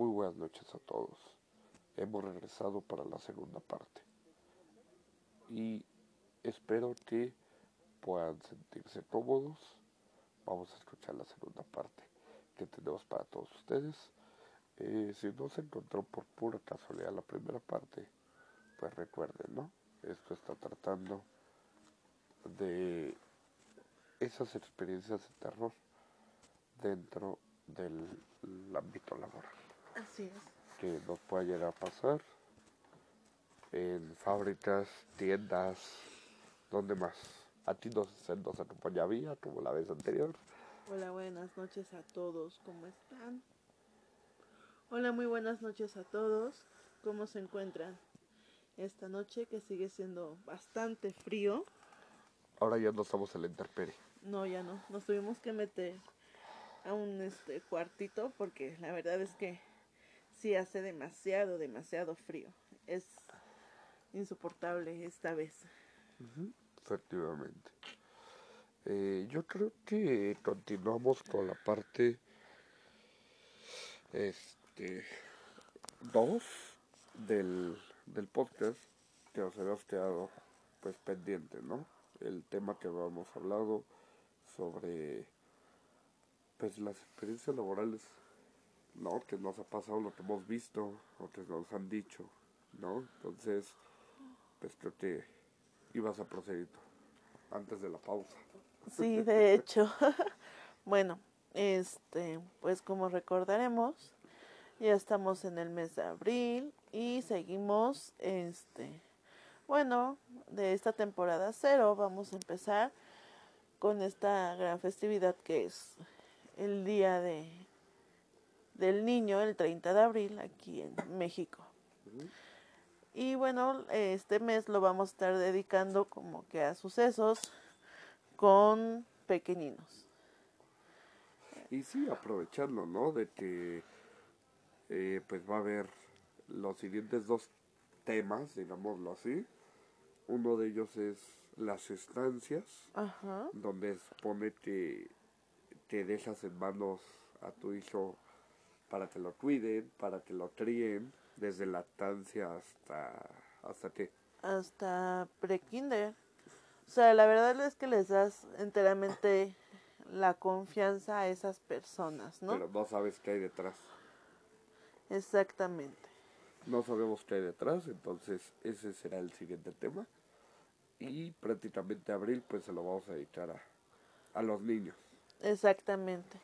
Muy buenas noches a todos. Hemos regresado para la segunda parte. Y espero que puedan sentirse cómodos. Vamos a escuchar la segunda parte que tenemos para todos ustedes. Eh, si no se encontró por pura casualidad la primera parte, pues recuerden, ¿no? Esto está tratando de esas experiencias de terror dentro del ámbito laboral. Así es. Que nos pueda llegar a pasar en fábricas, tiendas, ¿dónde más? A ti nos, nos acompaña Vía, como la vez anterior. Hola, buenas noches a todos, ¿cómo están? Hola, muy buenas noches a todos, ¿cómo se encuentran? Esta noche que sigue siendo bastante frío. Ahora ya no estamos en la intemperie. No, ya no, nos tuvimos que meter a un este cuartito porque la verdad es que sí hace demasiado, demasiado frío. Es insoportable esta vez. Efectivamente. Eh, yo creo que continuamos con la parte este 2 del, del podcast que nos habíamos quedado pues pendiente, ¿no? El tema que habíamos hablado sobre pues las experiencias laborales, ¿no? Que nos ha pasado, lo que hemos visto, lo que nos han dicho, ¿no? Entonces, pues creo que ibas a proceder antes de la pausa. Sí, de hecho. bueno, este, pues como recordaremos, ya estamos en el mes de abril y seguimos, este, bueno, de esta temporada cero vamos a empezar con esta gran festividad que es el día de del niño el 30 de abril aquí en México. Y bueno, este mes lo vamos a estar dedicando como que a sucesos con pequeñinos. Y sí, aprovechando, ¿no? De que eh, pues va a haber los siguientes dos temas, digámoslo así. Uno de ellos es las estancias, donde supone que te dejas en manos a tu hijo para que lo cuiden, para que lo críen, desde lactancia hasta, ¿hasta qué? Hasta prekinder. O sea, la verdad es que les das enteramente la confianza a esas personas, ¿no? Pero no sabes qué hay detrás. Exactamente. No sabemos qué hay detrás, entonces ese será el siguiente tema. Y prácticamente abril pues se lo vamos a dedicar a, a los niños. Exactamente.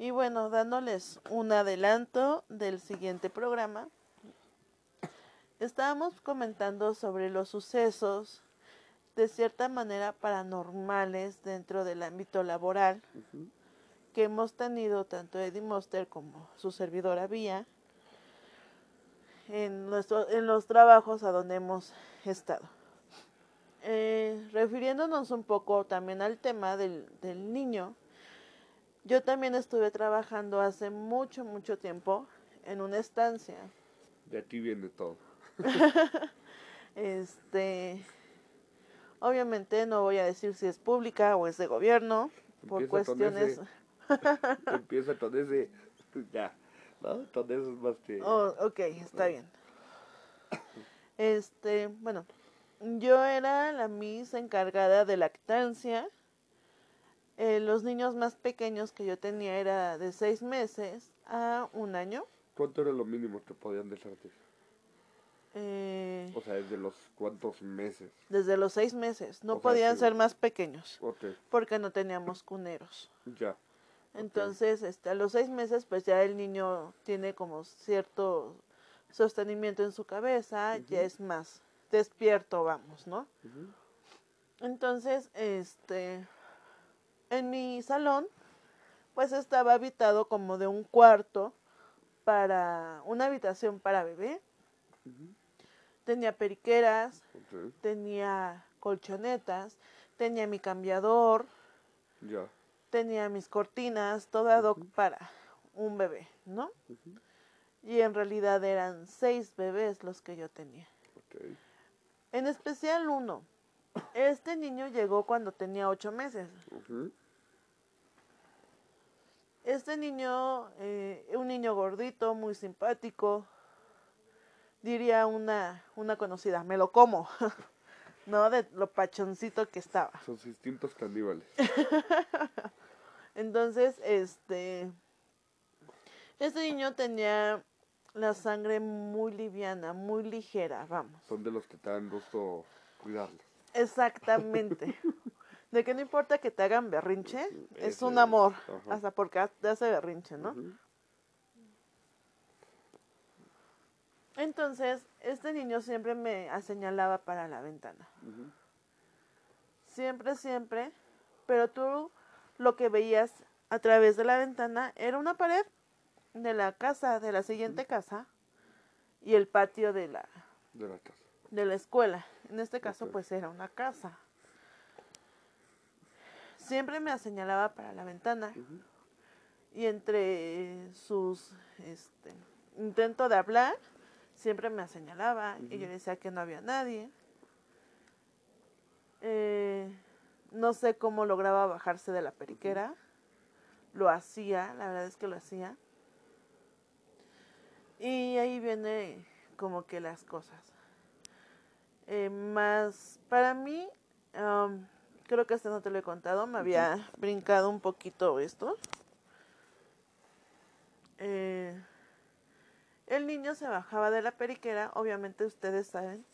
Y bueno, dándoles un adelanto del siguiente programa, estábamos comentando sobre los sucesos de cierta manera paranormales dentro del ámbito laboral que hemos tenido tanto Eddie Monster como su servidora Vía en, nuestro, en los trabajos a donde hemos estado. Eh, refiriéndonos un poco también al tema del, del niño, yo también estuve trabajando hace mucho, mucho tiempo en una estancia. De aquí viene todo. este, obviamente no voy a decir si es pública o es de gobierno, por cuestiones... Empieza con ese, ya, ¿no? Con eso es más que... Oh, ok, está bien. Este, bueno, yo era la Miss encargada de lactancia eh, los niños más pequeños que yo tenía era de seis meses a un año. ¿Cuánto era lo mínimo que podían dejarte? Eh, o sea, ¿desde los cuántos meses? Desde los seis meses. No podían ser más pequeños. Porque no teníamos cuneros. Ya. Entonces, este, a los seis meses, pues ya el niño tiene como cierto sostenimiento en su cabeza, ya es más despierto, vamos, ¿no? Entonces, este, en mi salón, pues estaba habitado como de un cuarto para una habitación para bebé. Tenía periqueras, tenía colchonetas, tenía mi cambiador, tenía mis cortinas, todo para un bebé, ¿no? Y en realidad eran seis bebés los que yo tenía. En especial uno. Este niño llegó cuando tenía ocho meses. Este niño, eh, un niño gordito, muy simpático, diría una, una conocida, me lo como, ¿no? De lo pachoncito que estaba. Sus instintos caníbales. Entonces, este, este niño tenía la sangre muy liviana, muy ligera, vamos. Son de los que te dan gusto cuidarlos. Exactamente. De que no importa que te hagan berrinche, es un amor, ajá. hasta porque te hace berrinche, ¿no? Entonces, este niño siempre me señalaba para la ventana. Siempre, siempre. Pero tú lo que veías a través de la ventana era una pared de la casa, de la siguiente casa, y el patio de la, De la casa. de la escuela. En este caso, pues era una casa. Siempre me señalaba para la ventana y entre sus este, intento de hablar, siempre me señalaba y yo Ujú. decía que no había nadie. Eh, no sé cómo lograba bajarse de la periquera. Lo hacía, la verdad es que lo hacía. Y ahí viene como que las cosas. Eh, más, para mí, creo que este no te lo he contado, me había brincado un poquito esto. Eh, el niño se bajaba de la periquera, obviamente ustedes saben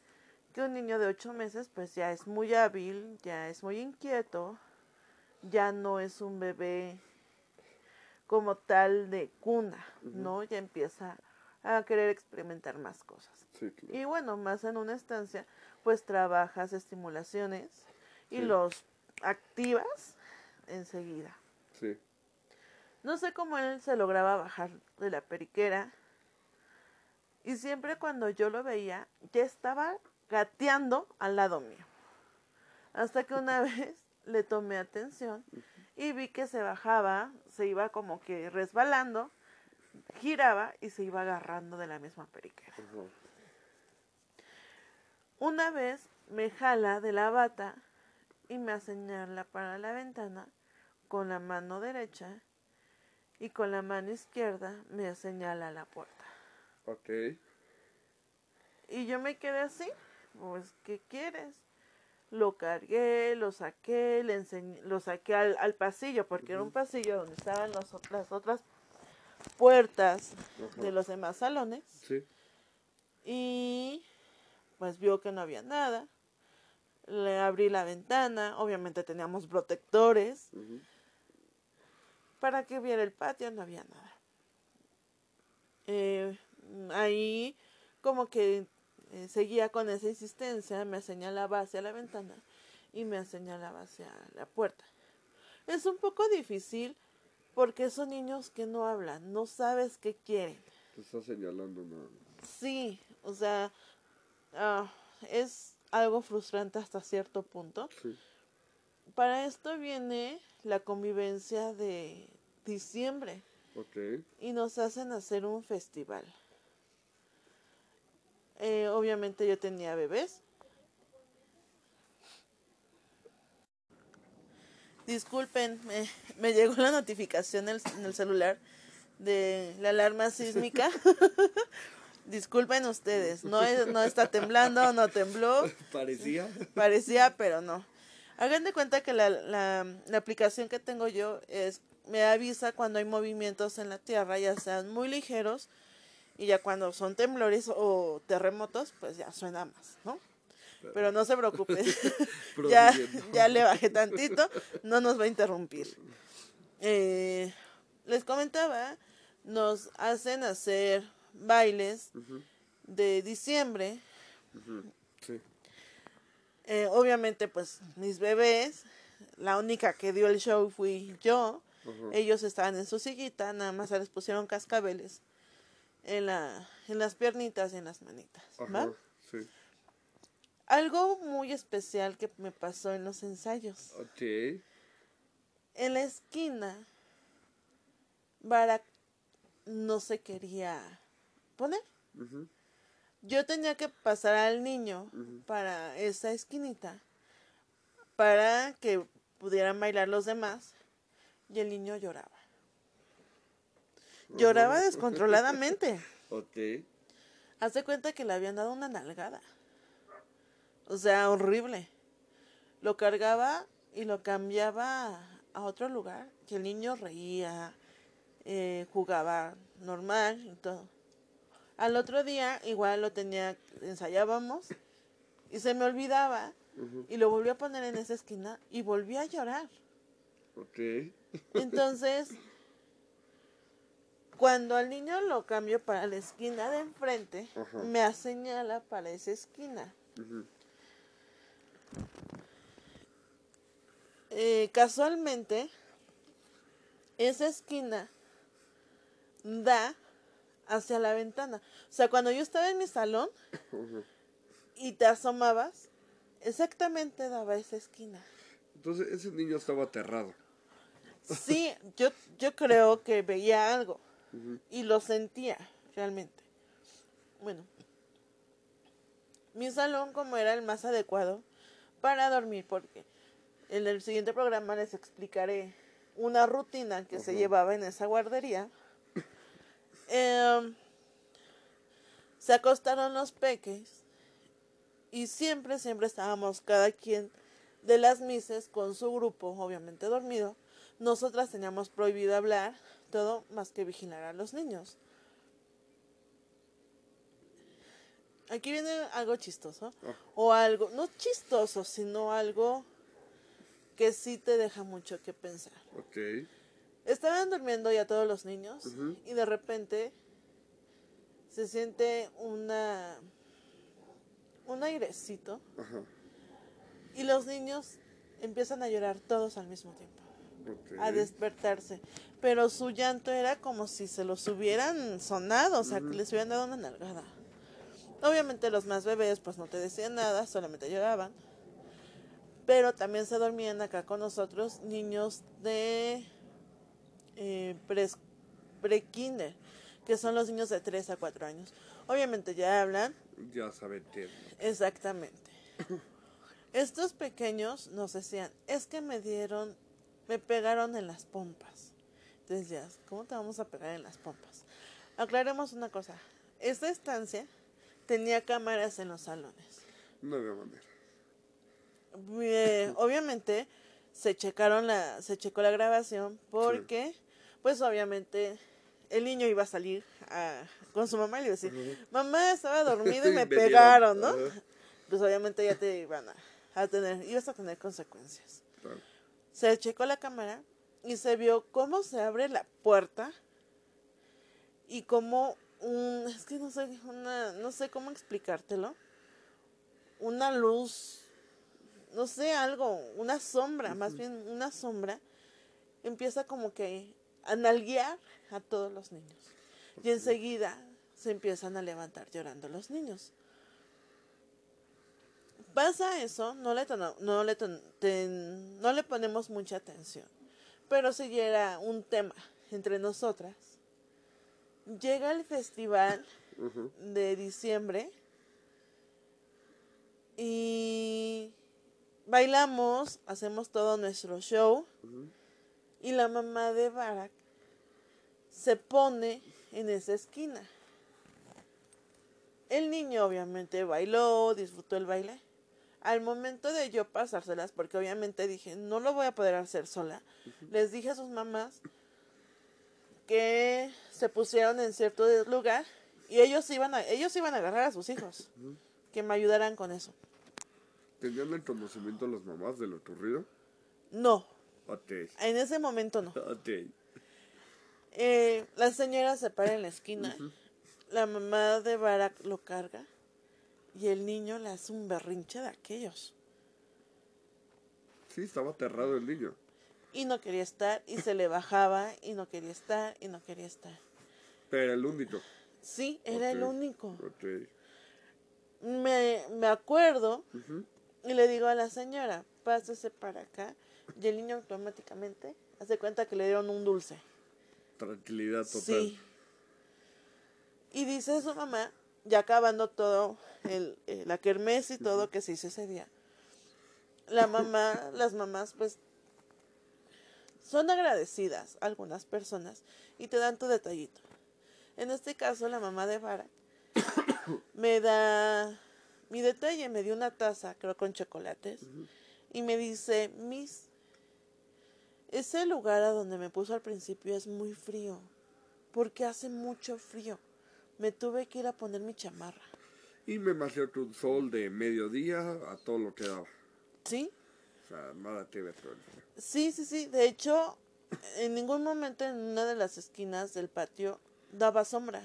que un niño de ocho meses pues ya es muy hábil, ya es muy inquieto, ya no es un bebé como tal de cuna. ¿no? Ya empieza a querer experimentar más cosas. Sí, claro. Y bueno, más en una estancia, pues trabajas estimulaciones y Sí. los activas enseguida. Sí. No sé cómo él se lograba bajar de la periquera. Y siempre cuando yo lo veía, ya estaba gateando al lado mío. Hasta que una vez le tomé atención y vi que se bajaba, se iba como que resbalando, giraba y se iba agarrando de la misma periquera. Una vez me jala de la bata y me señala para la ventana con la mano derecha y con la mano izquierda me señala la puerta. Ok. Y yo me quedé así, pues, ¿qué quieres? Lo cargué, lo saqué, le enseñé, lo saqué al, al pasillo, porque era un pasillo donde estaban los las otras puertas de los demás salones. Sí. y pues vio que no había nada. Le abrí la ventana, obviamente teníamos protectores para que viera el patio, no había nada. Eh, ahí como que eh, seguía con esa insistencia, me señalaba hacia la ventana y me señalaba hacia la puerta. Es un poco difícil porque son niños que no hablan, no sabes qué quieren. Te está señalando nada. Sí, o sea, ah, es algo frustrante hasta cierto punto. Sí. Para esto viene la convivencia de diciembre Ok. y nos hacen hacer un festival. Eh, obviamente yo tenía bebés. Disculpen, me, me llegó la notificación en el, en el celular de la alarma sísmica. Disculpen ustedes, no, es- no está temblando, no tembló, Parecía. parecía, pero no. Hagan de cuenta que la, la, la aplicación que tengo yo es me avisa cuando hay movimientos en la tierra, ya sean muy ligeros, y ya cuando son temblores o terremotos, pues ya suena más, ¿no? Pero no se preocupen, ya le bajé tantito, no nos va a interrumpir. Eh, les comentaba, nos hacen hacer bailes de diciembre. Sí. Eh, obviamente, pues mis bebés, la única que dio el show fui yo. Ellos estaban en su sillita, nada más se les pusieron cascabeles en, la, en las piernitas y en las manitas. Sí. Algo muy especial que me pasó en los ensayos. En la esquina, Barak no se quería poner. Yo tenía que pasar al niño para esa esquinita para que pudieran bailar los demás y el niño lloraba. Lloraba descontroladamente. Ok. Hace cuenta que le habían dado una nalgada. O sea, horrible. Lo cargaba y lo cambiaba a otro lugar. Que el niño reía, eh, jugaba normal y todo. Al otro día, igual lo tenía, ensayábamos y se me olvidaba. Y lo volví a poner en esa esquina y volví a llorar. Ok. Entonces, cuando al niño lo cambio para la esquina de enfrente, Ajá. me señala para esa esquina. Eh, casualmente, esa esquina da hacia la ventana. O sea, cuando yo estaba en mi salón y te asomabas, exactamente daba esa esquina. Entonces ese niño estaba aterrado. Sí, yo, yo creo que veía algo y lo sentía realmente. Bueno, mi salón como era el más adecuado para dormir, porque en el siguiente programa les explicaré una rutina que se llevaba en esa guardería. Em, se acostaron los peques y siempre, siempre estábamos cada quien de las mises con su grupo, obviamente dormido. Nosotras teníamos prohibido hablar, todo más que vigilar a los niños. Aquí viene algo chistoso, o algo, no chistoso, sino algo que sí te deja mucho que pensar. Estaban durmiendo ya todos los niños y de repente se siente una un airecito Ajá. y los niños empiezan a llorar todos al mismo tiempo, a despertarse, pero su llanto era como si se los hubieran sonado, o sea, que les hubieran dado una nalgada. Obviamente los más bebés pues no te decían nada, solamente lloraban. Pero también se dormían acá con nosotros niños de eh, pre-kinder, que son los niños de 3 a 4 años. Obviamente ya hablan, Ya saben exactamente. Estos pequeños nos decían, es que me dieron, me pegaron en las pompas. Entonces ya, ¿cómo te vamos a pegar en las pompas? Aclaremos una cosa, esta estancia tenía cámaras en los salones. No había manera. Eh, obviamente se checaron la se checó la grabación porque pues obviamente el niño iba a salir a- con su mamá y le iba a decir mamá estaba dormido y me pegaron no pues obviamente ya te iban a, a tener ibas a tener consecuencias. Se checó la cámara y se vio cómo se abre la puerta y cómo un es que no sé una no sé cómo explicártelo una luz no sé algo una sombra más bien una sombra empieza como que a nalguear a todos los niños y enseguida se empiezan a levantar llorando los niños pasa eso, no le, tono- no le, ton- ten- no le ponemos mucha atención. Pero si era un tema entre nosotras. Llega el festival de diciembre y bailamos, hacemos todo nuestro show y la mamá de Barack se pone en esa esquina. El niño obviamente bailó, disfrutó el baile. Al momento de yo pasárselas, porque obviamente dije, no lo voy a poder hacer sola, les dije a sus mamás que se pusieron en cierto lugar y ellos iban a, ellos iban a agarrar a sus hijos, que me ayudaran con eso. ¿Tenían el conocimiento las mamás de lo ocurrido? No, Ok. en ese momento no. Ok. Eh, la señora se para en la esquina. La mamá de Barack lo carga. Y el niño le hace un berrinche de aquellos. Sí, estaba aterrado el niño. Y no quería estar. Y se le bajaba. Y no quería estar. Y no quería estar. Pero el único. Sí, era el único. Ok. Me, me acuerdo. Y le digo a la señora, pásese para acá. Y el niño automáticamente hace cuenta que le dieron un dulce. Tranquilidad total. Sí. Y dice su mamá, ya acabando todo el, eh, la kermés y todo que se hizo ese día. La mamá, las mamás, pues, son agradecidas algunas personas y te dan tu detallito. En este caso, la mamá de Vara me da mi detalle, me dio una taza, creo con chocolates, y me dice, Miss, ese lugar a donde me puso al principio es muy frío, porque hace mucho frío. Me tuve que ir a poner mi chamarra. Y me mació un sol de mediodía a todo lo que daba. ¿Sí? O sea, nada frío. Sí, sí, sí. De hecho, en ningún momento en una de las esquinas del patio daba sombra.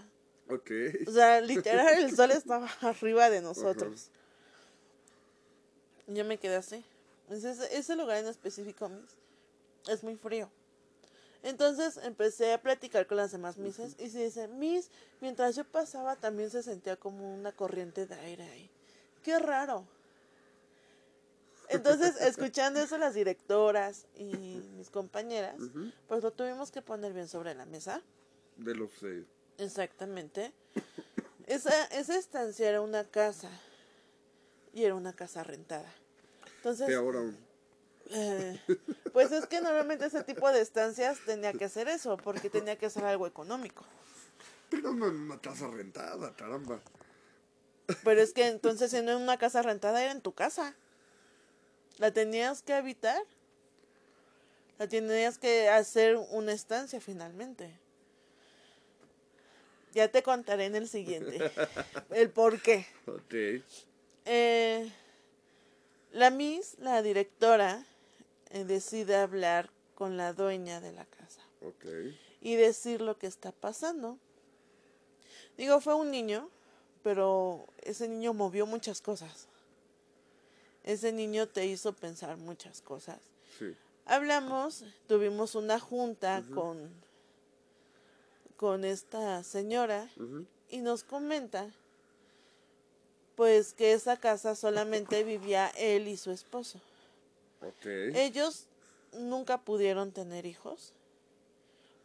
Ok. O sea, literal, el sol estaba arriba de nosotros. Yo me quedé así. Entonces, ese lugar en específico, Miss, es muy frío. Entonces empecé a platicar con las demás misses y se dice, Miss, mientras yo pasaba también se sentía como una corriente de aire ahí. Qué raro. Entonces, escuchando eso las directoras y mis compañeras, pues lo tuvimos que poner bien sobre la mesa. De los eh, Exactamente. Esa, esa estancia era una casa y era una casa rentada. Entonces, ahora eh, pues es que normalmente ese tipo de estancias tenía que hacer eso, porque tenía que ser algo económico. pero no en una casa rentada, caramba. Pero es que entonces si no en una casa rentada era en tu casa. La tenías que habitar. La tenías que hacer una estancia finalmente. Ya te contaré en el siguiente. El por qué. Ok. Eh, la Miss, la directora, decide hablar con la dueña de la casa y decir lo que está pasando. Digo, fue un niño, pero ese niño movió muchas cosas. Ese niño te hizo pensar muchas cosas. Sí. Hablamos, tuvimos una junta con, con esta señora y nos comenta pues que esa casa solamente vivía él y su esposo. Ellos nunca pudieron tener hijos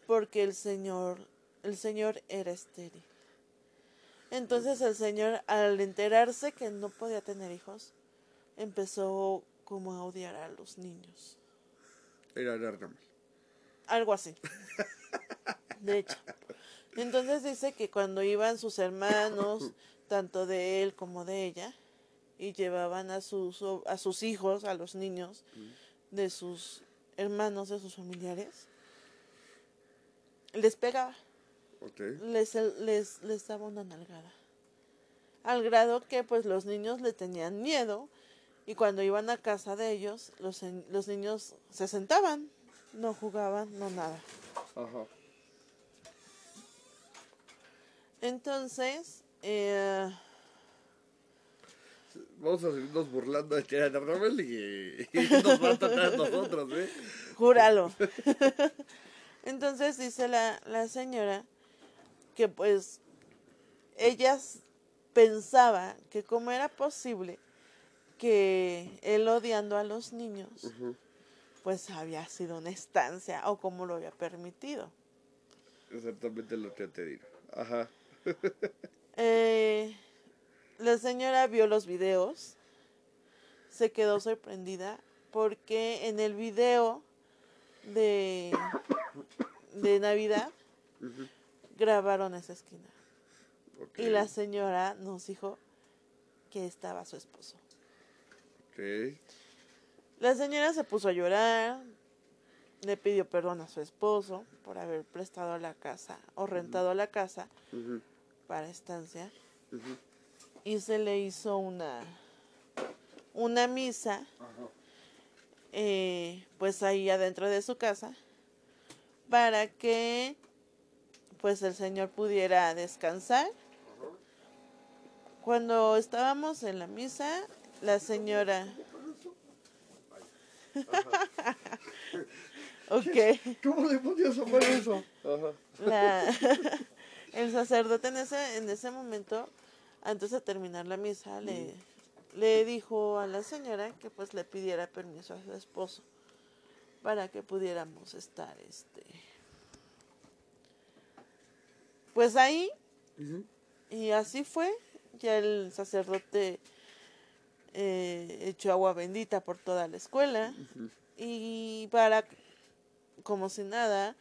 porque el señor el señor era estéril. Entonces el señor al enterarse que no podía tener hijos empezó como a odiar a los niños. Era Gargamel. Algo así. De hecho. Entonces dice que cuando iban sus hermanos, tanto de él como de ella, y llevaban a sus, a sus hijos, a los niños, de sus hermanos, de sus familiares, les pegaba, les, les, les daba una nalgada. Al grado que pues los niños le tenían miedo y cuando iban a casa de ellos, los, los niños se sentaban, no jugaban, no nada. Ajá. Entonces, eh, Vamos a seguirnos burlando de era Gargamel y, y nos va a nosotros, ¿eh? júralo. Entonces dice la, la señora que pues ella s- pensaba que cómo era posible que él odiando a los niños pues había sido una estancia o cómo lo había permitido. Exactamente lo que te digo. Ajá. Eh, la señora vio los videos, se quedó sorprendida porque en el video de, de Navidad grabaron esa esquina. Y la señora nos dijo que estaba su esposo. La señora se puso a llorar, le pidió perdón a su esposo por haber prestado la casa o rentado la casa para estancia. Y se le hizo una una misa eh, pues ahí adentro de su casa para que pues el señor pudiera descansar cuando estábamos en la misa la señora ok ¿Cómo le podías llamar eso? La, el sacerdote en ese, en ese momento, antes de terminar la misa, le, le dijo a la señora que pues le pidiera permiso a su esposo para que pudiéramos estar este pues ahí. Y así fue. Ya el sacerdote eh, echó agua bendita por toda la escuela. Y para como si nada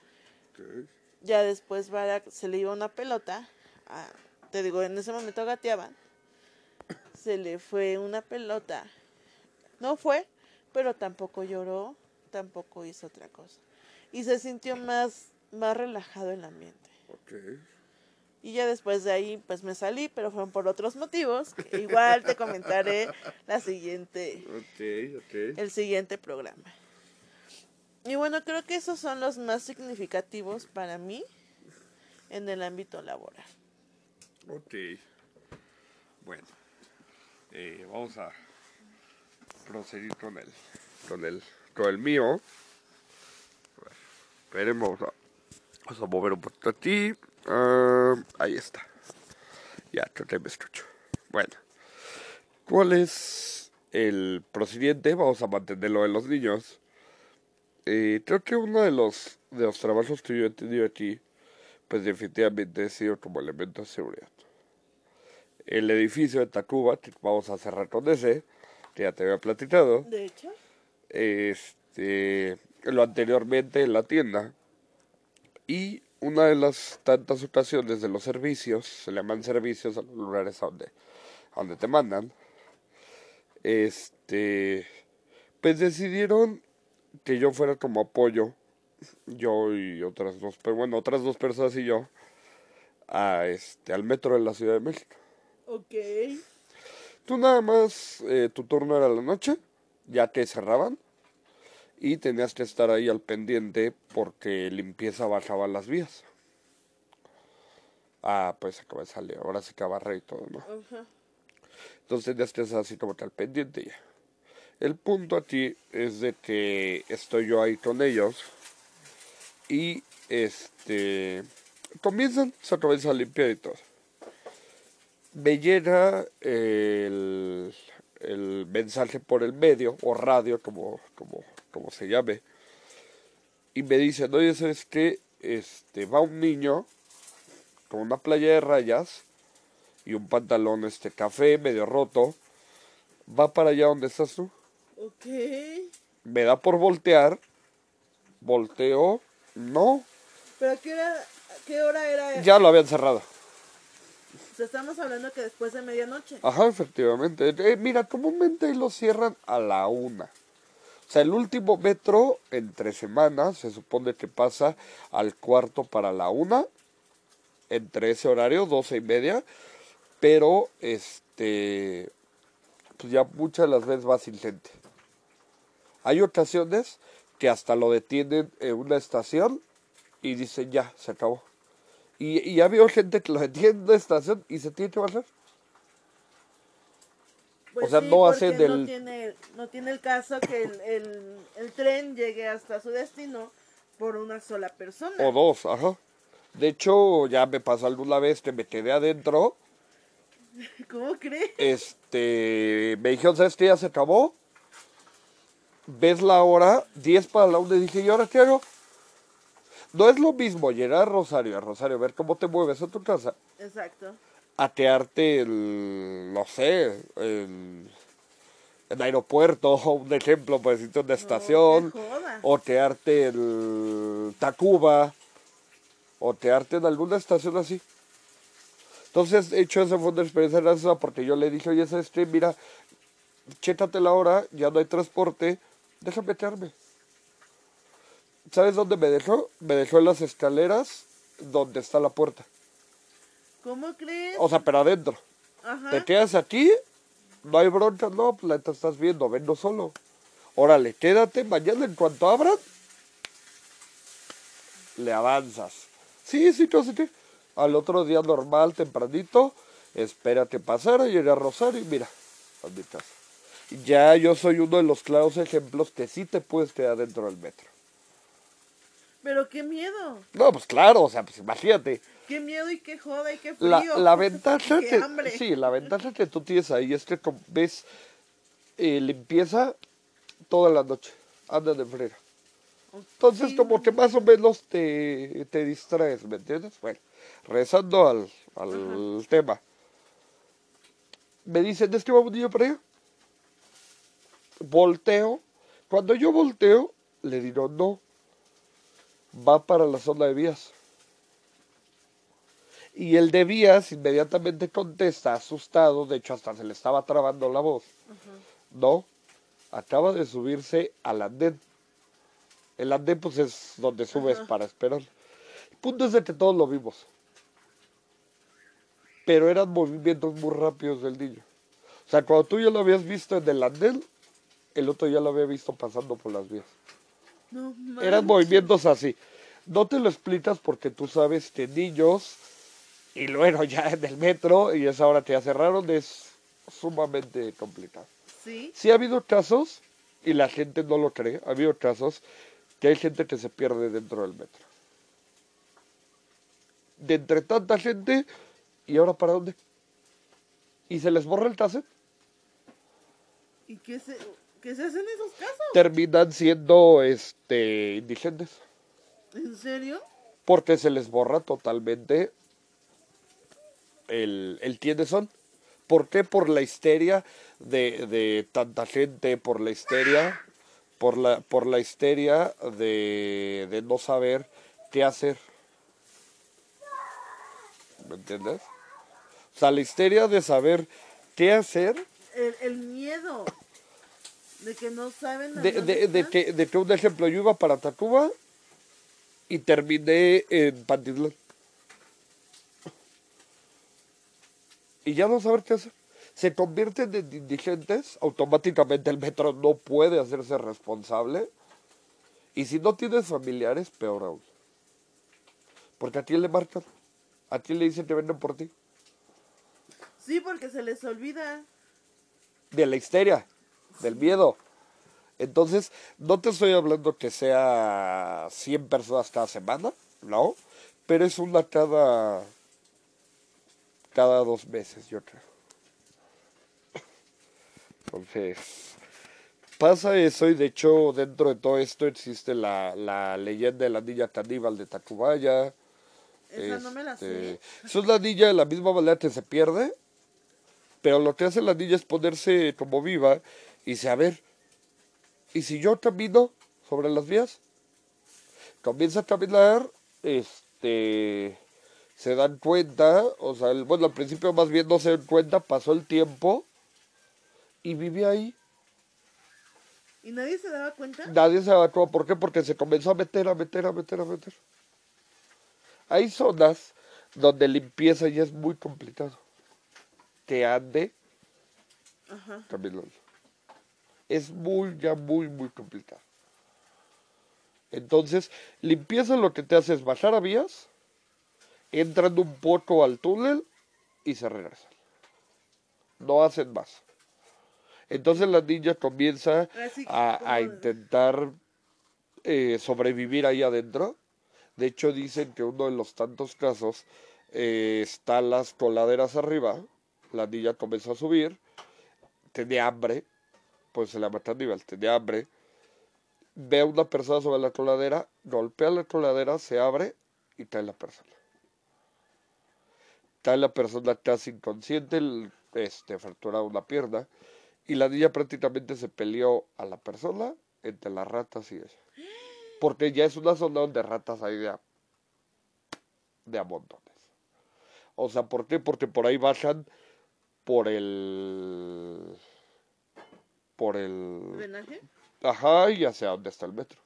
ya después Barak se le iba una pelota, a- te digo, en ese momento gateaban, se le fue una pelota, no fue, pero tampoco lloró, tampoco hizo otra cosa. Y se sintió más, más relajado el ambiente. Y ya después de ahí, pues me salí, pero fueron por otros motivos. que igual te comentaré la siguiente, Ok, ok. el siguiente programa. Y bueno, creo que esos son los más significativos para mí en el ámbito laboral. Ok. Bueno. eh, vamos a proseguir con el, con el, con el mío. A ver, Esperemos. a- Vamos a mover un poquito a ti. Ah, ahí está. Ya, creo que me escucho. Bueno. ¿Cuál es el procedimiento? Vamos a mantenerlo de los niños. Eh, creo que uno de los, de los trabajos que yo he tenido aquí, pues definitivamente ha sido como elemento de seguridad. El edificio de Tacuba, que vamos a cerrar con ese, que ya te había platicado, De hecho, este, lo anteriormente en la tienda, y una de las tantas ocasiones de los servicios, se le llaman servicios a los lugares a donde, a donde te mandan, este, pues decidieron que yo fuera como apoyo, yo y otras dos, pero bueno, otras dos personas y yo, a este, al metro de la Ciudad de México. Ok. Tú nada más, eh, tu turno era la noche, ya te cerraban, y tenías que estar ahí al pendiente porque limpieza bajaba las vías. Ah, pues acaba de salir, ahora sí que barrer y todo, ¿no? Ajá. Entonces tenías que estar así como que al pendiente ya. El punto aquí es de que estoy yo ahí con ellos y este comienzan, se comienza a limpiar y todo. Me llega el, el mensaje por el medio o radio, como, como, como se llame, y me dicen, oye, ¿sabes qué? Este, va un niño con una playa de rayas y un pantalón este café medio roto, va para allá donde estás tú, Ok. me da por voltear, volteo, no, ¿Pero a qué hora, qué hora era? ya lo habían cerrado. Sea, estamos hablando que después de medianoche. Ajá, efectivamente. Eh, mira, comúnmente lo cierran a la una. O sea, el último metro entre semanas se supone que pasa al cuarto para la una, entre ese horario, doce y media, pero este, pues ya muchas de las veces va sin gente. Hay ocasiones que hasta lo detienen en una estación y dicen ya, se acabó. Y, y ya veo gente que lo detiene en una estación y se tiene que bajar. Pues O sea, sí, no hace del- No tiene, no tiene el caso que el, el, el tren llegue hasta su destino por una sola persona. O dos, ajá. De hecho, ya me pasó alguna vez que me quedé adentro. ¿Cómo crees? Este, me dijeron, ¿sabes qué? Ya se acabó. Ves la hora, 10 para la una, y dije, ¿y ahora qué hago? No es lo mismo llegar a Rosario, a Rosario, ver cómo te mueves a tu casa, Exacto. atearte el, no sé, el, el aeropuerto, un ejemplo, por decirte una estación, qué joda. o tearte el Tacuba, o tearte en alguna estación así. Entonces, de hecho, esa fue una experiencia graciosa porque yo le dije, oye, ¿sabes qué? Mira, chétate la hora, ya no hay transporte, déjame quedarme. ¿Sabes dónde me dejó? Me dejó en las escaleras donde está la puerta. ¿Cómo crees? O sea, pero adentro. Ajá. Te quedas aquí, no hay bronca, no, pues la estás viendo, vengo solo. Órale, quédate, mañana en cuanto abran, le avanzas. Sí, sí, no qué. Al otro día normal, tempranito, espérate pasar a llegar a Rosario y mira, a mi casa. Ya yo soy uno de los claros ejemplos que sí te puedes quedar dentro del metro. Pero qué miedo. No, pues claro, o sea, pues imagínate. Qué miedo y qué joda y qué frío. La, la ventaja qué que, hambre. sí, la ventaja que tú tienes ahí es que ves eh, limpieza toda la noche, andan de frera. Entonces Sí. como que más o menos te, te distraes, ¿me entiendes? Bueno, regresando al, al tema. Me dicen, es que va un niño para allá. Volteo. Cuando yo volteo, le digo, no, va para la zona de vías. Y el de vías inmediatamente contesta, asustado, de hecho hasta se le estaba trabando la voz. No, acaba de subirse al andén. El andén pues es donde subes para esperar. El punto es de que todos lo vimos. Pero eran movimientos muy rápidos del niño. O sea, cuando tú ya lo habías visto en el andén, el otro ya lo había visto pasando por las vías. No Eran movimientos así. No te lo explicas porque tú sabes que niños, y luego ya en el metro, y esa hora te ya cerraron, es sumamente complicado. Sí. Sí ha habido casos, y la gente no lo cree, ha habido casos que hay gente que se pierde dentro del metro. De entre tanta gente, ¿y ahora para dónde? ¿Y se les borra el cassette? ¿Y qué se, qué se hacen esos casos? Terminan siendo este, indigentes. ¿En serio? porque se les borra totalmente el, el quiénes son. ¿Por qué? Por la histeria de, de tanta gente, por la histeria, por la, por la histeria de, de no saber qué hacer. ¿Me entiendes? O sea, la histeria de saber qué hacer, El, el miedo de que no saben. de, de, que, de que un ejemplo, yo iba para Tacuba y terminé en Pantitlán. Y ya no saber qué hacer. Se convierten en indigentes, automáticamente el metro no puede hacerse responsable. Y si no tienes familiares, peor aún. Porque a ti le marcan, a ti le dicen que venden por ti. Sí, porque se les olvida. de la histeria, del miedo. Entonces, no te estoy hablando que sea 100 personas cada semana, no, pero es una cada cada dos meses, yo creo. Entonces, pasa eso y de hecho dentro de todo esto existe la, la leyenda de la niña caníbal de Tacubaya. Esa no me la sé. Este, Es una niña de la misma manera que se pierde, pero lo que hace la niña es ponerse como viva y dice, a ver, ¿y si yo camino sobre las vías? Comienza a caminar, este, se dan cuenta, o sea, el- bueno, al principio más bien no se dan cuenta, pasó el tiempo y vive ahí. ¿Y nadie se daba cuenta? Nadie se evacuó. ¿Por qué? Porque se comenzó a meter, a meter, a meter, a meter. Hay zonas donde limpieza ya es muy complicado. Que ande Ajá. caminando. Es muy, ya muy, muy complicado. Entonces, limpieza lo que te hace es bajar a vías, entran un poco al túnel y se regresan. No hacen más. Entonces la niña comienza a, a intentar eh, sobrevivir ahí adentro. De hecho, dicen que uno de los tantos casos eh, está las coladeras arriba. La niña comenzó a subir, tenía hambre, pues se llama nivel, tenía hambre. Ve a una persona sobre la coladera, golpea la coladera, se abre y cae la persona. Cae la persona casi inconsciente, este, fracturada una pierna. Y la niña prácticamente se peleó a la persona entre las ratas y ella. Porque ya es una zona donde ratas hay de de. O sea, ¿por qué? Porque por ahí bajan por el... Por el... ¿Drenaje? Ajá, y hacia donde está el metro.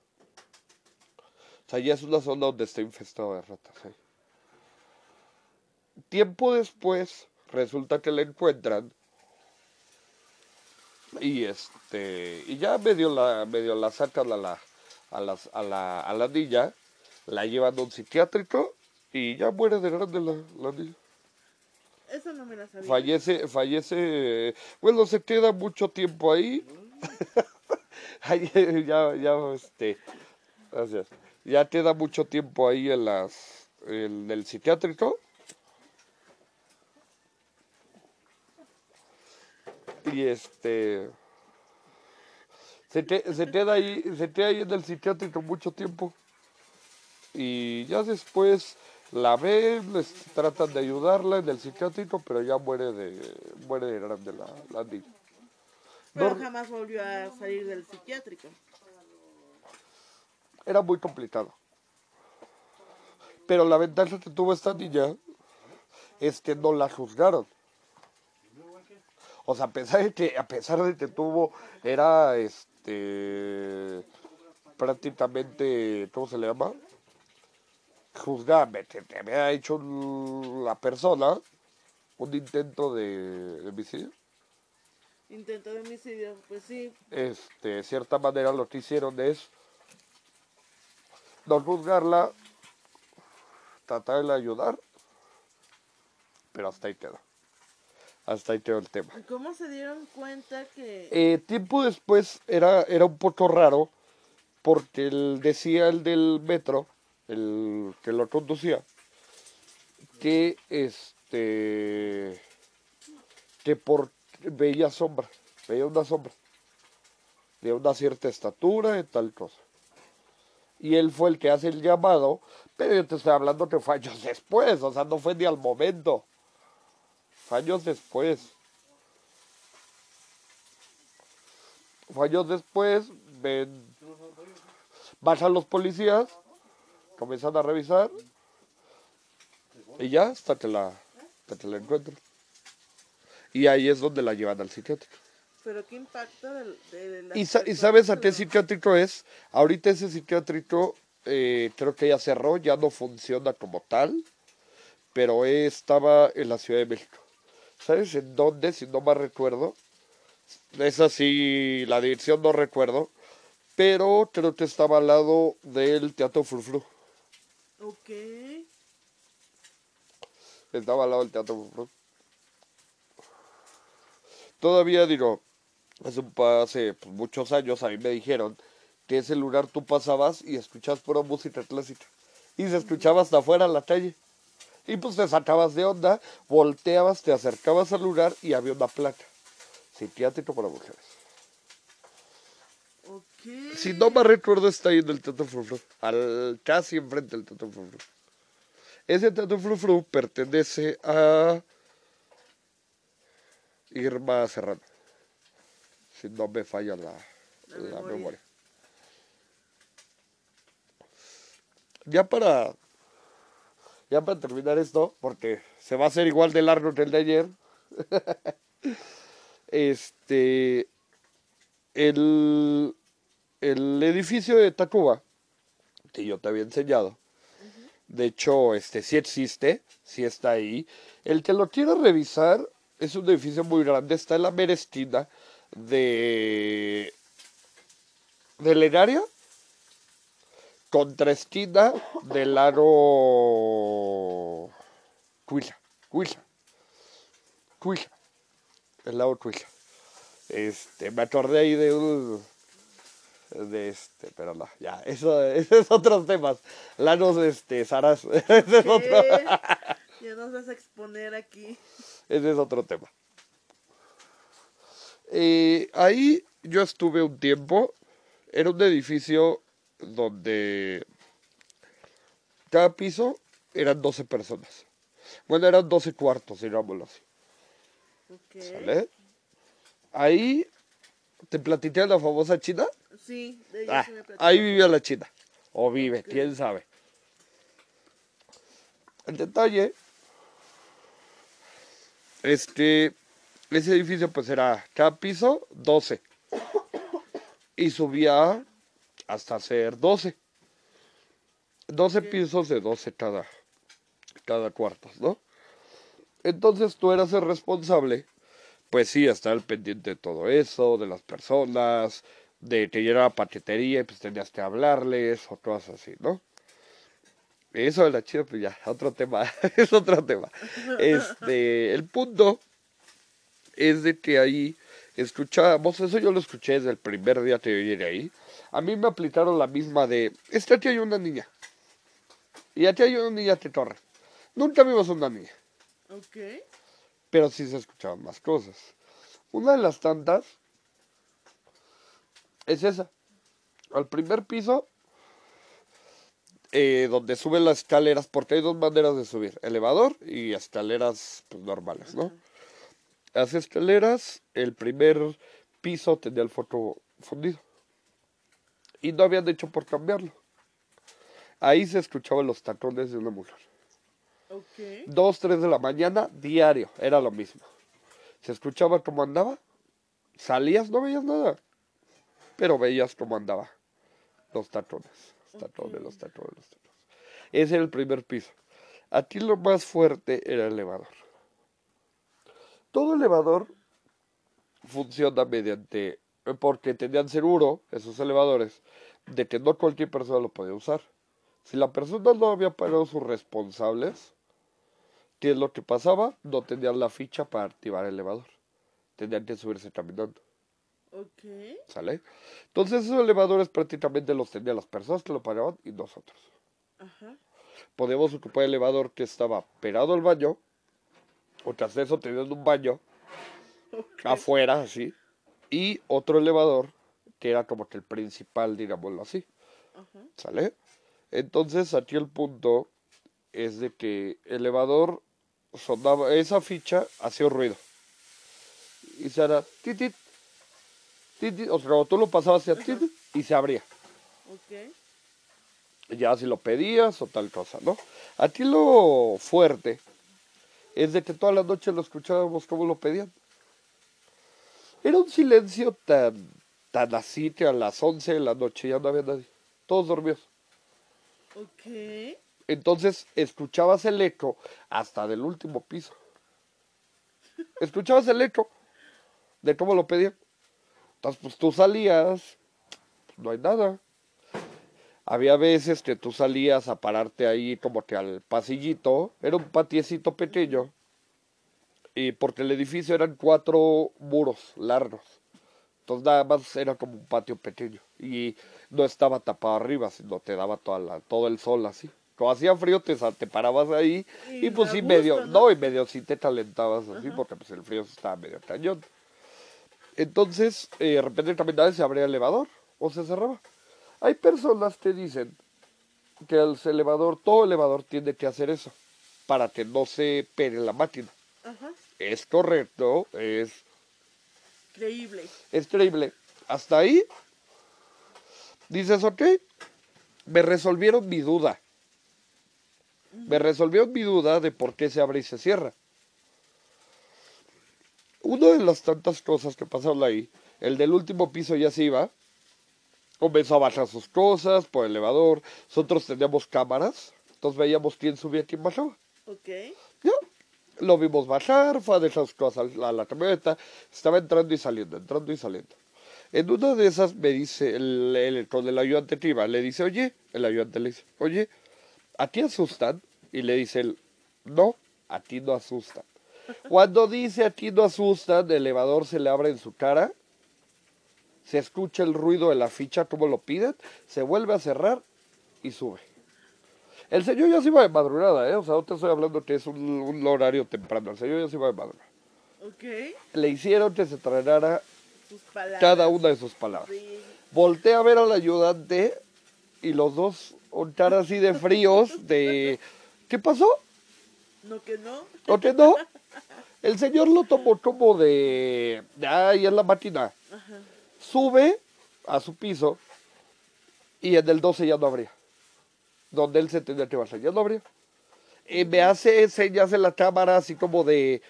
O sea, ya es una zona donde está infestado de ratas. Tiempo después, resulta que la encuentran. Y este. Y ya medio la, medio la sacan a la, a las, a la, a la niña. La llevan a un psiquiátrico. Y ya muere de grande la, la niña. Eso no me sabía. Fallece, fallece, bueno, se queda mucho tiempo ahí. Ahí, ya, ya, este, gracias. Ya queda mucho tiempo ahí en las, en el psiquiátrico. Y este, se, que- se queda ahí, se queda ahí en el psiquiátrico mucho tiempo. Y ya después la ven, les tratan de ayudarla en el psiquiátrico, pero ya muere de, muere de grande la, la niña. Pero No- jamás volvió a salir del psiquiátrico. Era muy complicado. Pero la ventaja que tuvo esta niña este no la juzgaron. O sea, a pesar de que, a pesar de que tuvo, era este prácticamente, ¿cómo se le llama? Juzgame, que te había hecho la persona un intento de, de homicidio. Intento de homicidio, pues sí. Este, de cierta manera lo que hicieron es no juzgarla, tratar de ayudar, pero hasta ahí quedó. Hasta ahí quedó el tema. ¿Cómo se dieron cuenta que...? Eh, tiempo después era, era un poco raro porque él decía el del metro, el que lo conducía, que este que por veía sombra, veía una sombra de una cierta estatura y tal cosa. Y él fue el que hace el llamado, pero yo te estoy hablando que fue años después, o sea, no fue ni al momento. Fue años después. Fue años después, ven, bajan los policías, comienzan a revisar, y ya hasta que la, hasta que la encuentran. Y ahí es donde la llevan al psiquiátrico. Pero qué impacto de, ¿Y, sa- y sabes a qué psiquiátrico es? Ahorita ese psiquiátrico eh, creo que ya cerró, ya no funciona como tal, pero estaba en la Ciudad de México. ¿Sabes en dónde? Si no me recuerdo. Es así, la dirección no recuerdo, pero creo que estaba al lado del Teatro Frufru. Ok. Estaba al lado del Teatro. Todavía digo, hace, hace pues, muchos años a mí me dijeron que ese lugar tú pasabas y escuchabas pura música clásica. Y se escuchaba hasta afuera en la calle. Y pues te sacabas de onda, volteabas, te acercabas al lugar y había una placa. Psiquiátrico para mujeres. Si no me recuerdo, está ahí en el Teatro Frufru. Al, casi enfrente del Teatro Frufru. Ese Teatro Frufru pertenece a Irma Serrano. Si no me falla la, La la memoria. memoria. Ya para. Ya para terminar esto, porque se va a hacer igual de largo que el de ayer. este. El, el edificio de Tacuba, que yo te había enseñado, de hecho, este sí existe, sí está ahí. El que lo quiera revisar es un edificio muy grande, está en la mera esquina de del Henario contra esquina del aro Cuila, Cuila, Cuila, el lago Cuila. Este, me acordé ahí de un de este, pero no, ya, eso, eso es otros temas. Lanos, este, Saras, ese es otro. Ya nos vas a exponer aquí. ese es otro tema. Eh, ahí yo estuve un tiempo, era un edificio donde cada piso eran 12 personas. Bueno, eran 12 cuartos, digámoslo así. ¿Sale? Ahí te platiqué la famosa China. Sí, de ella Ah, sí me ahí vivía la China. O vive, Ok. quién sabe. El detalle es que ese edificio pues era cada piso 12 y subía hasta ser 12. 12 Ok. pisos de 12 cada, cada cuarto, ¿no? Entonces tú eras el responsable, pues sí, estar al pendiente de todo eso, de las personas, de que llegara paquetería y pues tenías que hablarles o cosas así, ¿no? Eso de la chida, pues ya, otro tema, es otro tema. Este, el punto es de que ahí escuchábamos, eso yo lo escuché desde el primer día que yo llegué ahí. A mí me aplicaron la misma de, es que aquí hay una niña. Y aquí hay una niña que corre. Nunca vimos una niña, Ok. pero sí se escuchaban más cosas. Una de las tantas es esa. Al primer piso, eh, donde suben las escaleras, porque hay dos maneras de subir, elevador y escaleras pues, normales, ¿no? Las escaleras, el primer piso tenía el foco fundido. Y no habían hecho por cambiarlo. Ahí se escuchaban los tacones de una mujer. 2, 3 de la mañana, diario, era lo mismo. Se escuchaba cómo andaba, salías, no veías nada, pero veías cómo andaba. Los tatones, los tatones, los tatones, los tatones. Ese era el primer piso. Aquí lo más fuerte era el elevador. Todo elevador funciona mediante, porque tenían seguro, esos elevadores, de que no cualquier persona lo podía usar. Si la persona no había pagado sus responsables, ¿qué es lo que pasaba? No tenían la ficha para activar el elevador. Tenían que subirse caminando. Ok. ¿Sale? Entonces esos elevadores prácticamente los tenían las personas que lo pagaban y nosotros. Ajá. Podemos ocupar el elevador que estaba pegado al baño, o tras eso tenían un baño afuera, así, y otro elevador que era como que el principal, digámoslo así. Ajá. ¿Sale? Entonces aquí el punto es de que el elevador sonaba, esa ficha hacía ruido. Y se hará titit, titit, o sea, cuando tú lo pasabas hacia titit y se abría. Ok. Ya si lo pedías o tal cosa, ¿no? Aquí lo fuerte es de que toda la noche lo escuchábamos como lo pedían. Era un silencio tan, tan así que a las 11 de la noche ya no había nadie. Todos dormidos. Ok. Entonces escuchabas el eco hasta del último piso. Escuchabas el eco de cómo lo pedían. Entonces, pues tú salías, no hay nada. Había veces que tú salías a pararte ahí como que al pasillito, era un patiecito pequeño, y porque el edificio eran cuatro muros largos. Entonces nada más era como un patio pequeño y no estaba tapado arriba, sino te daba toda la, todo el sol así. Cuando hacía frío te, te parabas ahí y, Y pues sí gusto, medio, ¿no? ¿no? y medio sí te calentabas así porque pues el frío estaba medio cañón. Entonces, eh, de repente caminabas y se abría el elevador o se cerraba. Hay personas que dicen que el elevador, todo elevador tiene que hacer eso para que no se pegue la máquina. Ajá. Es correcto, es Creíble. es creíble. Hasta ahí dices, ok, me resolvieron mi duda. Me resolvieron mi duda de por qué se abre y se cierra. Una de las tantas cosas que pasaron ahí, el del último piso ya se iba, comenzó a bajar sus cosas por el elevador. Nosotros teníamos cámaras, entonces veíamos quién subía y quién bajaba. Ok. Ya, lo vimos bajar, fue a dejar sus cosas a la, a la camioneta, estaba entrando y saliendo, entrando y saliendo. En una de esas me dice el, el- con el ayudante que iba, le dice, oye, el ayudante le dice, oye, ¿a ti asustan? Y le dice él, no, a ti no asustan. Cuando dice a ti no asustan, el elevador se le abre en su cara, se escucha el ruido de la ficha, como lo piden, se vuelve a cerrar y sube. El señor ya se iba de madrugada, ¿eh? O sea, no te estoy hablando que es un, un horario temprano. El señor ya se iba de madrugada. Ok. Le hicieron que se tragara cada una de sus palabras. Sí. Volté a ver al ayudante y los dos con cara así de fríos, de... ¿Qué pasó? No que no. ¿O que no? El señor lo tomó como de... de ahí en la máquina. Ajá. Sube a su piso y en el 12 ya no abría. Donde él se tenía que bajar, ya no abría. Y me hace señas en la cámara así como de...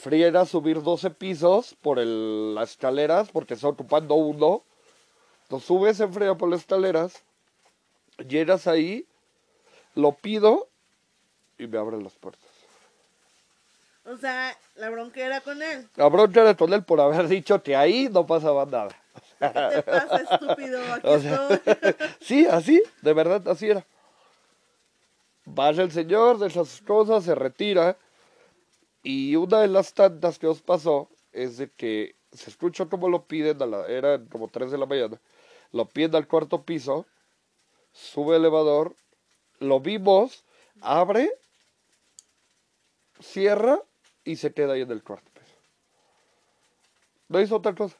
Friera subir 12 pisos por el- las escaleras porque está ocupando uno. Entonces subes en friega por las escaleras, llegas ahí, lo pido y me abren las puertas. O sea, la bronca era con él. La bronca era con él por haber dicho que ahí no pasaba nada. ¿Qué te pasa, estúpido? Aquí O sea, estoy. sí, así, de verdad, así era. Vaya el señor, deja sus cosas, se retira. Y una de las tantas que os pasó es de que se escucha como lo piden, a la, eran como 3 de la mañana, lo piden al cuarto piso, sube el elevador, lo vimos, abre, cierra y se queda ahí en el cuarto piso. No hizo otra cosa.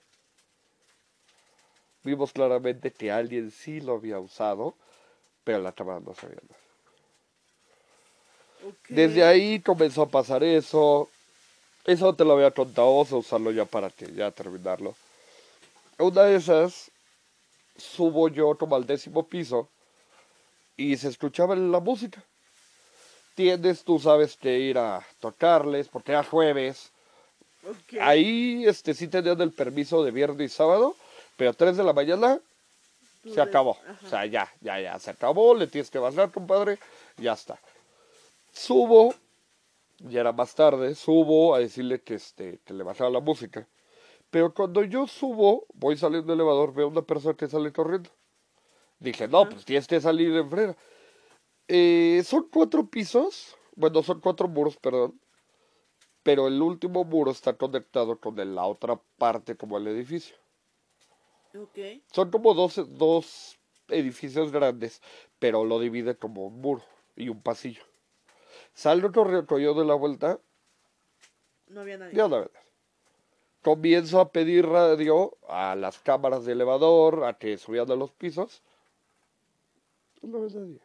Vimos claramente que alguien sí lo había usado, pero la cámara no sabía nada. Desde ahí comenzó a pasar eso. Eso te lo había contado, vamos a usarlo ya para que ya terminarlo. Una de esas, subo yo como al décimo piso y se escuchaba la música. Tienes, tú sabes que ir a tocarles, porque era jueves. Ahí este sí tenían el permiso de viernes y sábado, pero a 3 de la mañana se ves- acabó. ajá. O sea, ya, ya, ya, se acabó, le tienes que bajar, compadre, ya está. Subo, ya era más tarde, subo a decirle que, este, que le bajara la música. Pero cuando yo subo, voy saliendo del elevador, veo una persona que sale corriendo. Dije, no, pues tienes que salir en frena. Eh, son cuatro pisos, bueno, son cuatro muros, perdón. Pero el último muro está conectado con el- la otra parte como el edificio. Ok. Son como dos, dos edificios grandes, pero lo divide como un muro y un pasillo. Salgo yo de la vuelta, No había nadie. ya. Comienzo a pedir radio a las cámaras de elevador, a que subían a los pisos. No ves nadie.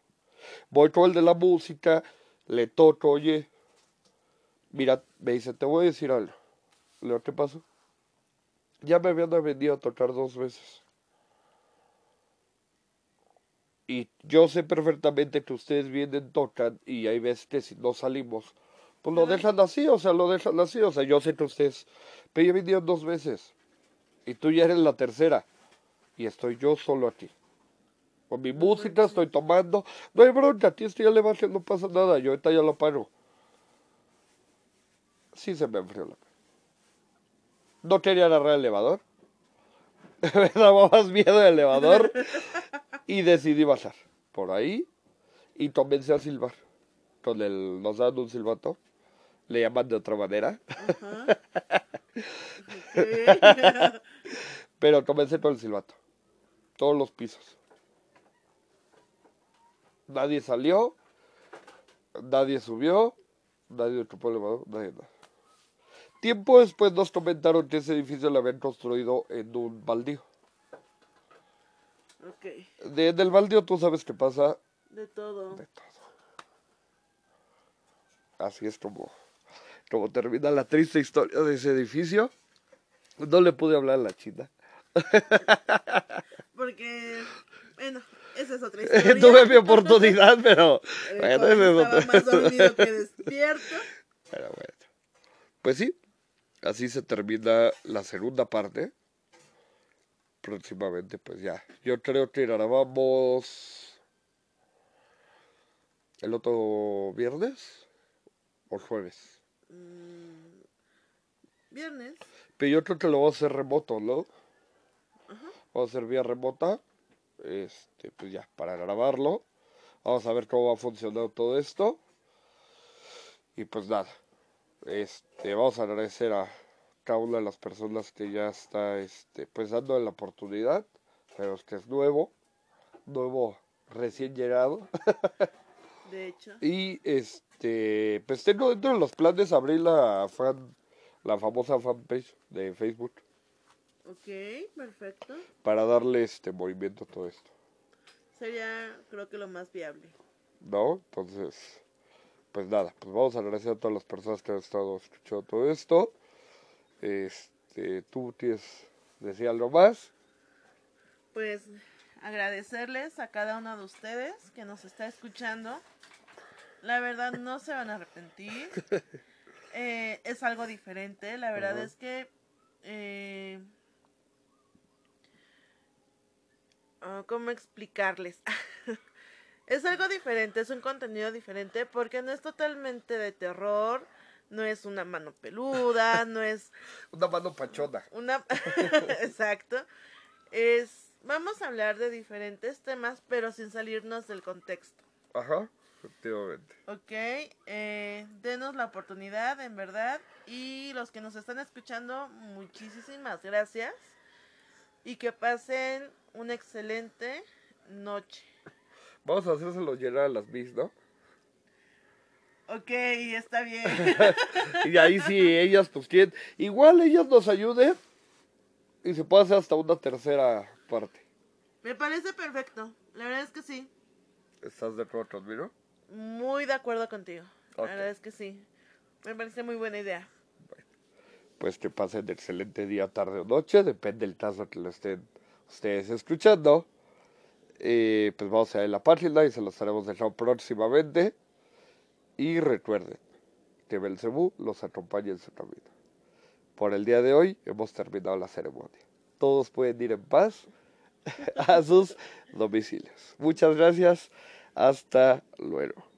Voy con el de la música, le toco, oye, mira, me dice, te voy a decir algo. Le digo, ¿qué pasó? Ya me habían venido a tocar dos veces. Y yo sé perfectamente que ustedes vienen, tocan, y hay veces que si no salimos, pues lo dejan así, o sea, lo dejan así, o sea, yo sé que ustedes, pero ya vinieron dos veces, y tú ya eres la tercera, y estoy yo solo aquí. Con mi música, estoy tomando, no hay bronca, aquí estoy bajé, no pasa nada, yo ahorita ya lo paro. Sí se me enfrió la. No quería agarrar el elevador. me daba más miedo el elevador. y decidí bajar por ahí y comencé a silbar. Con el, nos dan un silbato. Le llaman de otra manera. Pero comencé con el silbato. Todos los pisos. Nadie salió. Nadie subió. Nadie ocupó el elevador. Nadie nada. Tiempo después nos comentaron que ese edificio lo habían construido en un baldío. ok. De, del baldío tú sabes qué pasa De todo. de todo. Así es como, como termina la triste historia de ese edificio. No le pude hablar a la china. Porque, bueno, esa es otra historia. Tuve mi oportunidad, pero bueno, ese es otro- más dormido que despierto. Pero bueno. Pues sí, así se termina la segunda parte. Próximamente, pues ya. Yo creo que grabamos el otro viernes o jueves. Mm, Viernes. Pero yo creo que lo vamos a hacer remoto, ¿no? Vamos a hacer vía remota. Este, pues ya, para grabarlo. Vamos a ver cómo va funcionando todo esto. Y pues nada. Este, vamos a agradecer a cada una de las personas que ya está este, pues dando la oportunidad. Pero es que es nuevo. Nuevo recién llegado. De hecho. Y este, pues tengo dentro de los planes abrir la fan, la famosa fanpage de Facebook Ok, perfecto. para darle este movimiento a todo esto, Sería, creo que lo más viable. ¿no? Entonces, pues nada, pues vamos a agradecer a todas las personas que han estado escuchando todo esto. Este, tú tienes decir algo más. Pues agradecerles a cada uno de ustedes que nos está escuchando. La verdad no se van a arrepentir. Eh, es algo diferente. La verdad es que... eh, ah, ¿Cómo explicarles? es algo diferente, es un contenido diferente porque no es totalmente de terror, no es una mano peluda, no es Una mano pachona. una exacto es vamos a hablar de diferentes temas pero sin salirnos del contexto Ajá, efectivamente. ok eh, denos la oportunidad en verdad y los que nos están escuchando muchísimas gracias y que pasen una excelente noche Vamos a hacérselo llegar a las bis, ¿no? ok está bien Y ahí sí, ellas pues quieren. Igual ellas nos ayuden y se puede hacer hasta una tercera parte. me parece perfecto la verdad es que sí ¿Estás de acuerdo conmigo? muy de acuerdo contigo la verdad es que sí me parece muy buena idea Pues que pasen excelente día, tarde o noche, depende del caso que lo estén ustedes escuchando. eh, pues vamos a ver la página y se los estaremos dejando próximamente. Y recuerden que Belcebú los acompañe en su camino. Por el día de hoy hemos terminado la ceremonia. Todos pueden ir en paz a sus domicilios. Muchas gracias. Hasta luego.